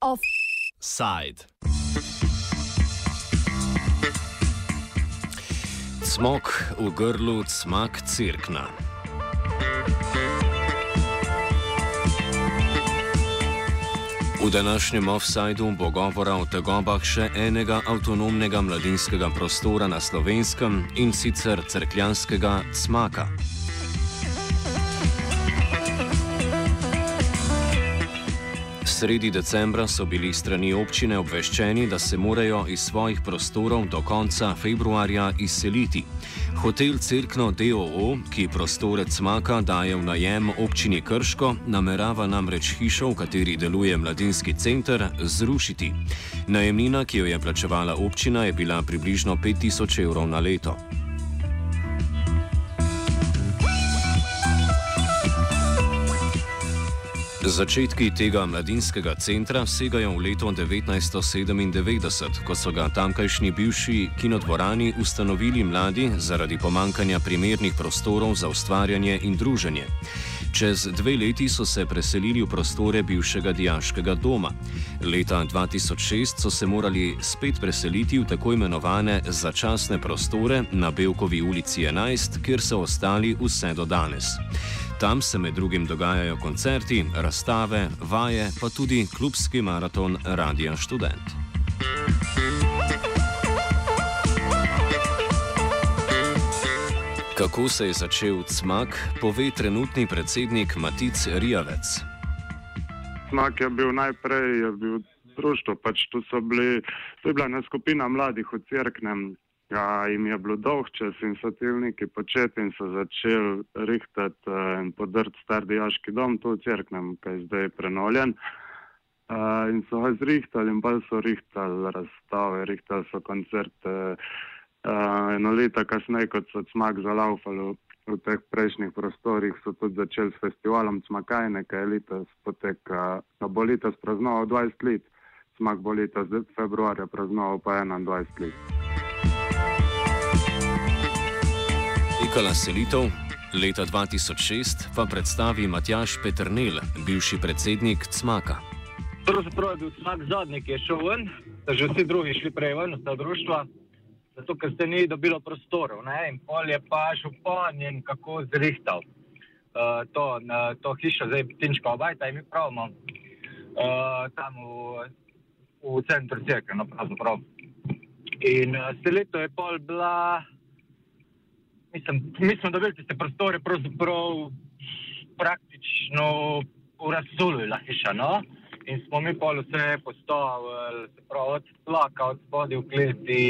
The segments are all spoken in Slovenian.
Offside. Smok v grlu, smak cirkna. V današnjem offsajdu bo govora o tegobah še enega avtonomnega mladinskega prostora na slovenskem in sicer crkljanskega smaka. Sredi decembra so bili strani občine obveščeni, da se morajo iz svojih prostorov do konca februarja izseliti. Hotel Cirkno DOO, ki prostorec Maka daje v najem občini Krško, namerava namreč hišo, v kateri deluje mladinski center, zrušiti. Najemnina, ki jo je plačevala občina, je bila približno 5000 evrov na leto. Začetki tega mladinskega centra segajo v leto 1997, ko so ga tamkajšnji bivši kinodvorani ustanovili mladi zaradi pomankanja primernih prostorov za ustvarjanje in druženje. Čez dve leti so se preselili v prostore bivšega dijaškega doma. Leta 2006 so se morali spet preseliti v tako imenovane začasne prostore na Belkovi ulici 11, kjer so ostali vse do danes. Tam se med drugim dogajajo koncerti, razstave, vaje, pa tudi klubski maraton Radia Student. Kako se je začel CMAK, pove trenutni predsednik Matic Rijavec. CMAK je bil najprej je bil društvo, pač tu so bili, to je bila ena skupina mladih v Cerknem, Ja, jim je bilo dolg čas in so tilniki početi in so začeli rihtati uh, in podrti star dijaški dom, tu v Cerknem, ki je zdaj prenovljen. Uh, in so ga zrihtali in pa so rihtali razstave, rihtali so koncerte. Uh, eno leto kasneje, kot so smak zalaufali v teh prejšnjih prostorih, so tudi začeli s festivalom Smakajne, ki je letos poteka, ki bo letos praznoval 20 let, smak bo letos februarja praznoval pa 21 let. Potekala selitev, leta 2006 pa predstavi Matjaš Petrnel, bivši predsednik CMAK-a. Pravzaprav je bil CMAK zadnji, ki je šel ven, že vsi drugi šli prej ven, sta društva, zato ker ste ni dobilo prostorov. Ne? In pol je pa župan in kako zrihtal uh, to, uh, to hišo, zdaj Tinčka obajta in mi pravimo uh, tam v, v centru Cerka, no pravzaprav. In uh, selitev je pol bila mislim, mi smo dobili te prostore pravzaprav praktično v razsulu hiša, no? In smo mi pol vse postavili, se pravi, od tlaka, od spodaj v kleti,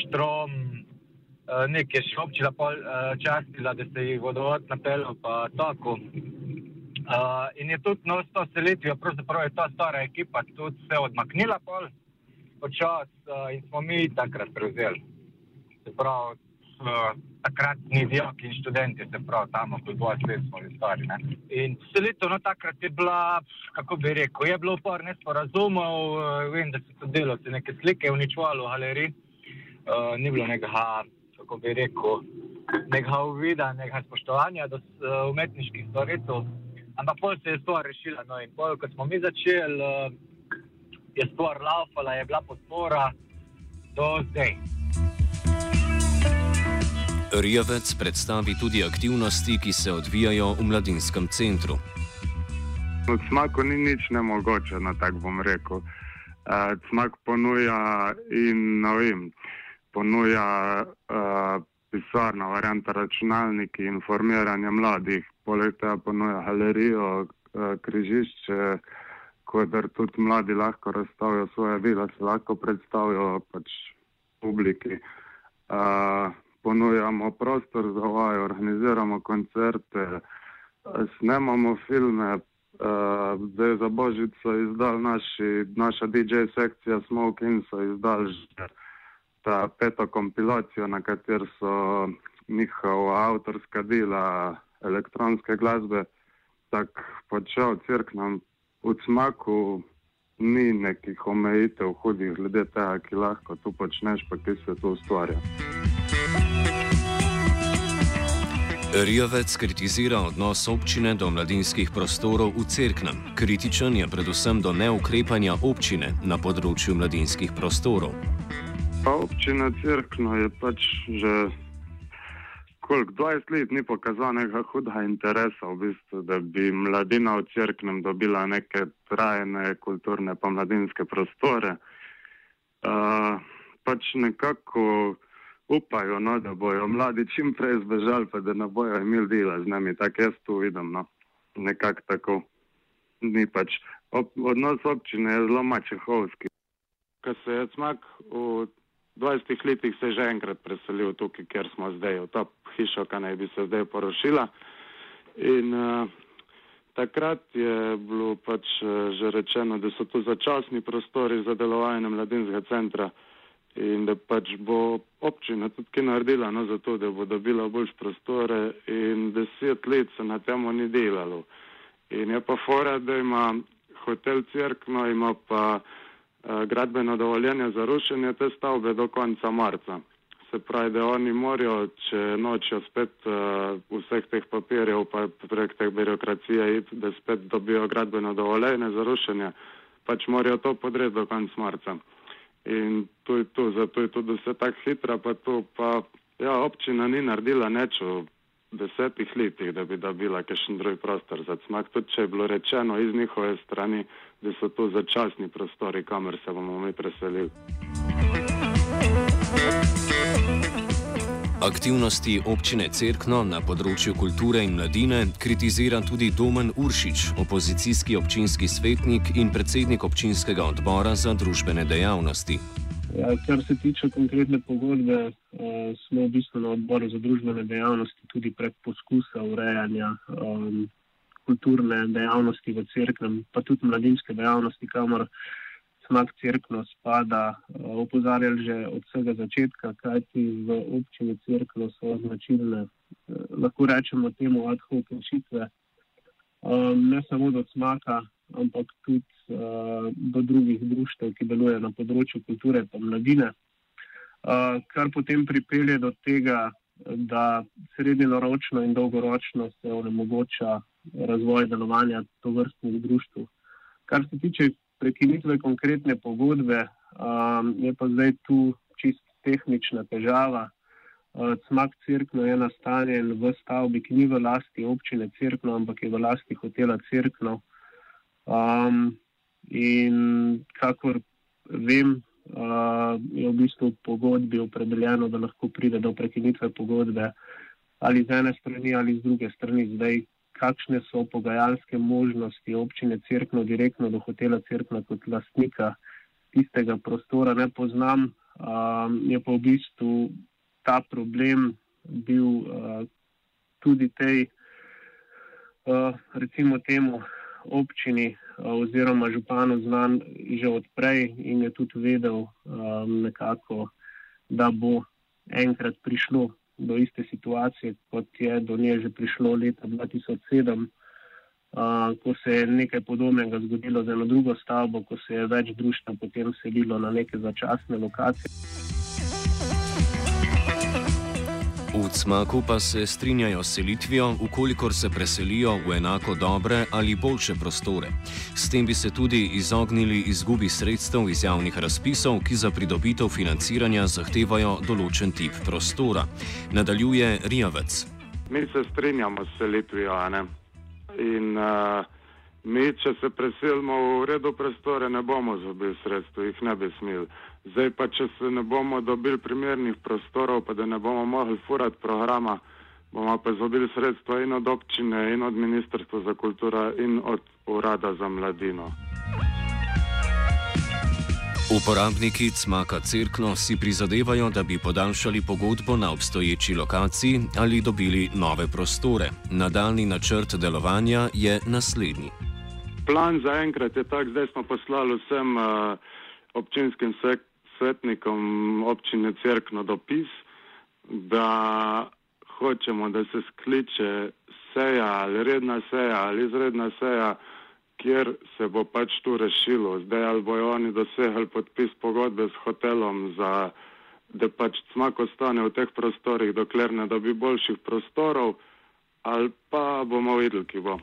štrom, eh, nekaj še občila pol eh, častila, da se jih vodovod napeljal, pa tako. Uh, in je tudi no, s to selitvijo, pravzaprav je ta stara ekipa tudi se odmaknila pol počas uh, in smo mi takrat prevzeli. Se pravi, uh, takratni dijaki in študenti, se pravi, tam, ko je bilo svet, smo bili stari. Ne? In selitev na no, takrat je bila, kako bi rekel, je bilo par nesporazumov, uh, vem, da so delovci neke slike uničvali v galeriji, uh, ni bilo nekega, kako bi rekel, nekega uvida, nekega spoštovanja do uh, umetniških stvaritev. Ampak pol se je stvar rešila. No, in pol, ko smo mi začeli, uh, je stvar laufala, je bila podpora do zdaj. Rijavec predstavi tudi aktivnosti, ki se odvijajo v mladinskem centru. Od smaku ni nič nemogoče, na no, tak bom rekel. Uh, smak ponuja in novim, ponuja uh, pisarna, varianta računalniki, informiranje mladih, poleg tega ponuja galerijo, uh, križišče, kjer tudi mladi lahko razstavijo svoje vile, se lahko predstavijo pač publiki. Uh, ponujamo prostor za vaje, organiziramo koncerte, snemamo filme. Uh, zdaj za Božico izdal naši, naša DJ sekcija Smoke In so izdali že ta peto kompilacijo, na kateri so njihova avtorska dela elektronske glasbe. Tako počel crknem v smaku, ni nekih omejitev hudih glede tega, ki lahko tu počneš, pa ki se to ustvarja. Rijovec kritizira odnos občine do mladinskih prostorov v Cerknem. Kritičen je predvsem do neukrepanja občine na področju mladinskih prostorov. Pa občina Cerkno je pač že koliko 20 let ni pokazala nekega huda interesa, v bistvu, da bi mladina v Cerknem dobila neke trajne kulturne pa mladinske prostore. Uh, pač nekako upajo, no, da bojo mladi čim prej zbežali, pa da ne bojo imeli dela z nami. Tako jaz to vidim. No. Nekako tako. Ni pač. Ob, odnos občine je zelo mačehovski. Ko se je smak v 20 letih se že enkrat preselil tukaj, kjer smo zdaj, v to hišo, ki naj bi se zdaj porošila. In uh, takrat je bilo pač uh, že rečeno, da so to začasni prostori za delovanje mladinskega centra in da pač bo občina tudi kaj naredila no, za to, da bo dobila boljš prostore in deset let se na temo ni delalo. In je pa fora, da ima hotel Cerkno, ima pa uh, gradbeno dovoljenje za rušenje te stavbe do konca marca. Se pravi, da oni morajo, če nočijo spet uh, vseh teh papirjev, pa prek teh birokracije, da spet dobijo gradbeno dovoljenje za rušenje, pač morajo to podreti do konca marca. In to je to, zato je to, da se tako hitra, pa to pa, ja, občina ni naredila neč v desetih letih, da bi dobila kakšen drug prostor za smak. Tudi če je bilo rečeno iz njihove strani, da so to začasni prostori, kamer se bomo mi preselili. Aktivnosti občine Cerkno na področju kulture in mladine kritizira tudi Domen Uršič, opozicijski občinski svetnik in predsednik občinskega odbora za družbene dejavnosti. Ja, kar se tiče konkretne pogodbe, uh, smo v bistvu na odboru za družbene dejavnosti tudi prek poskusa urejanja um, kulturne dejavnosti v Cerknem, pa tudi mladinske dejavnosti, kamor smak crkno spada, eh, opozarjali že od vsega začetka, kajti v občini crkno so značilne, eh, lahko rečemo temu ad hoc rešitve, eh, ne samo do smaka, ampak tudi do drugih društev, ki delujejo na področju kulture in mladine, kar potem pripelje do tega, da srednjeročno in dolgoročno se onemogoča razvoj delovanja tovrstnih društv. Kar se tiče prekinitve konkretne pogodbe, um, je pa zdaj tu čist tehnična težava. Uh, Smak crkno je nastanjen v stavbi, ki ni v lasti občine crkno, ampak je v lasti hotela crkno. Um, in kakor vem, uh, je v bistvu v pogodbi opredeljeno, da lahko pride do prekinitve pogodbe ali z ene strani ali z druge strani. Zdaj, kakšne so pogajalske možnosti občine Cerkno direktno do hotela Cerkna kot lastnika tistega prostora, ne poznam. Um, je pa v bistvu ta problem bil uh, tudi tej, uh, recimo temu, občini uh, oziroma županu znan že odprej in je tudi vedel um, nekako, da bo enkrat prišlo do iste situacije, kot je do nje že prišlo leta 2007, uh, ko se je nekaj podobnega zgodilo z eno drugo stavbo, ko se je več društva potem selilo na neke začasne lokacije. Cmaku pa se strinjajo s selitvijo, ukolikor se preselijo v enako dobre ali boljše prostore. S tem bi se tudi izognili izgubi sredstev iz javnih razpisov, ki za pridobitev financiranja zahtevajo določen tip prostora. Nadaljuje Rijavec. Mi se strinjamo s selitvijo, in uh, mi, če se preselimo v redu prostore, ne bomo zabili sredstev, jih ne bi smeli. Zdaj pa, če se ne bomo dobili primernih prostorov, pa da ne bomo mogli furati programa, bomo pa izobili sredstva in od občine, in od Ministrstva za kulturo, in od Urada za mladino. Uporabniki Cmaka Cirkno si prizadevajo, da bi podaljšali pogodbo na obstoječi lokaciji ali dobili nove prostore. Nadaljni načrt delovanja je naslednji. Plan za enkrat je tak, zdaj smo poslali vsem uh, občinskim svetnikom občine Cerkno dopis, da hočemo, da se skliče seja ali redna seja ali izredna seja, kjer se bo pač tu rešilo. Zdaj ali bojo oni dosegli podpis pogodbe s hotelom, za, da pač smak ostane v teh prostorih, dokler ne dobi boljših prostorov, ali pa bomo videli, ki bo.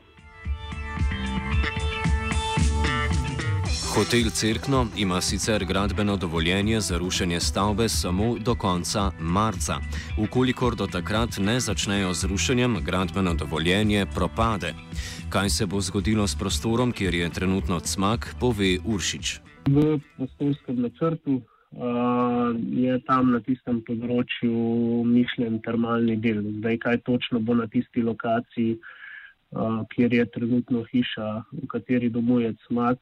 Hotel Cerkno ima sicer gradbeno dovoljenje za rušenje stavbe samo do konca marca. Ukolikor do takrat ne začnejo z rušenjem, gradbeno dovoljenje propade. Kaj se bo zgodilo s prostorom, kjer je trenutno cmak, pove Uršič. V prostorskem načrtu uh, je tam na tistem področju mišljen termalni del. Zdaj, kaj točno bo na tisti lokaciji? Kjer je trenutno hiša, v kateri domuje smak.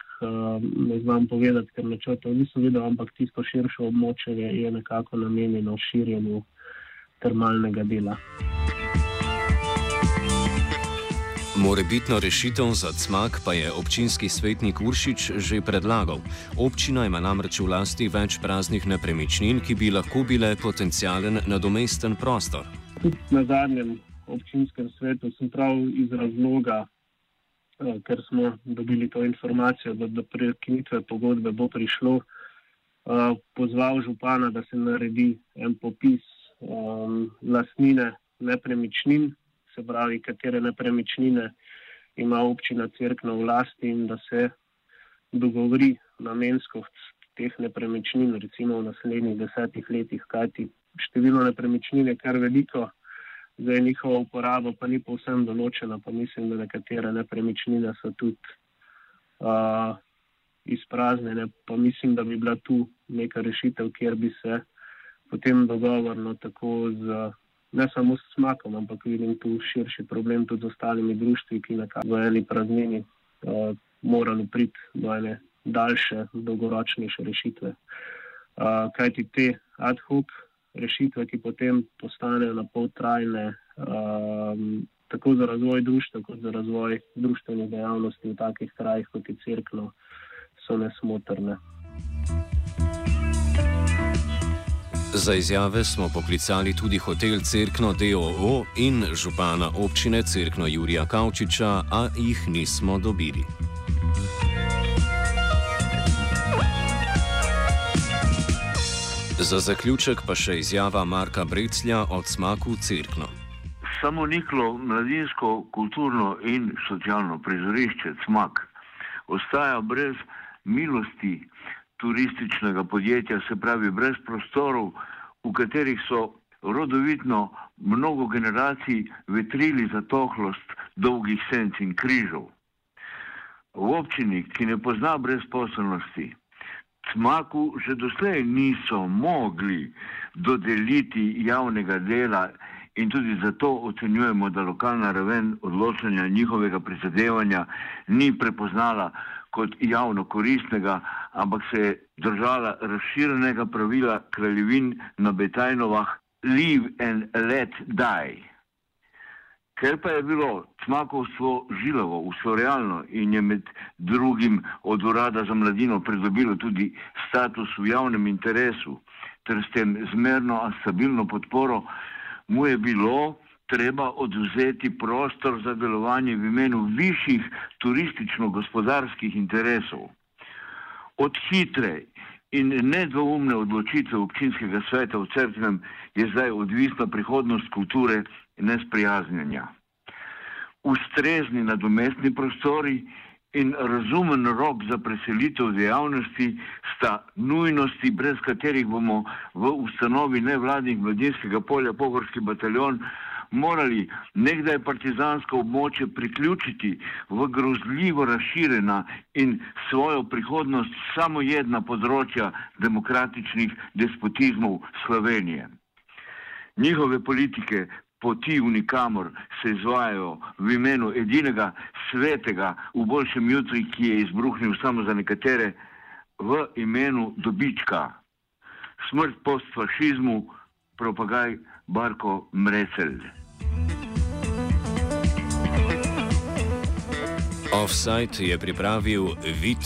Ne znam povedati, ker načrtov nisem videl, ampak tisto širše območje je nekako namenjeno širjenju termalnega dela. Morebitno rešitev za cmak pa je občinski svetnik Uršič že predlagal. Občina ima namreč v lasti več praznih nepremičnin, ki bi lahko bile potencijalen nadomesten prostor. Tudi na zadnjem občinskem svetu, sem prav iz razloga, eh, ker smo dobili to informacijo, da do prekinitve pogodbe bo prišlo, eh, pozval župana, da se naredi en popis um, lastnine nepremičnin, se pravi, katere nepremičnine ima občina crkva v lasti in da se dogovori namenskost teh nepremičnin, recimo v naslednjih desetih letih, kajti število nepremičnin je kar veliko. Zdaj njihova uporaba pa ni povsem določena, pa mislim, da nekatere nepremičnine so tudi uh, izpraznjene. Pa mislim, da bi bila tu neka rešitev, kjer bi se potem dogovorno tako z, ne samo s smakom, ampak vidim tu širši problem tudi z ostalimi društvi, ki nekako v eni praznini uh, morali priti do ene daljše, dolgoročnejše rešitve. Uh, kajti te ad hoc rešitve, ki potem postanejo na pol trajne, um, tako za razvoj društva, kot za razvoj društvenih dejavnosti v takih krajih, kot je crkva, so nesmotrne. Za izjave smo poklicali tudi hotel Cerkno DOO in župana občine Cerkno Jurija Kavčiča, a jih nismo dobili. Za zaključek pa še izjava Marka Breclja od smaku Cirkno. Samo niklo mladinsko, kulturno in socialno prizorišče Cmak ostaja brez milosti turističnega podjetja, se pravi brez prostorov, v katerih so rodovitno mnogo generacij vetrili za tohlost dolgih senc in križov. V občini, ki ne pozna brezposobnosti, Cmaku že doslej niso mogli dodeliti javnega dela in tudi zato ocenjujemo, da lokalna raven odločanja njihovega prizadevanja ni prepoznala kot javno koristnega, ampak se je držala razširjenega pravila kraljevin na Betajnovah Live and let die. Ker pa je bilo smakovstvo žilavo, ustvarjalno in je med drugim od urada za mladino pridobilo tudi status v javnem interesu, ter s tem zmerno in stabilno podporo, mu je bilo treba odvzeti prostor za delovanje v imenu višjih turistično-gospodarskih interesov. Od hitre in nedvoumne odločitve občinskega sveta v Cerknem je zdaj odvisna prihodnost kulture nesprijaznjenja. Ustrezni nadomestni prostori in razumen rok za preselitev dejavnosti sta nujnosti, brez katerih bomo v ustanovi nevladnih mladinskega polja Pogorski bataljon morali nekdaj partizansko območje priključiti v grozljivo razširjena in svojo prihodnost samo jedna področja demokratičnih despotizmov Slovenije. Njihove politike poti v nikamor se izvajajo v imenu edinega svetega v boljšem jutri, ki je izbruhnil samo za nekatere, v imenu dobička. Smrt post-fašizmu, propagaj Barko Mrecel. Offside je pripravil Vid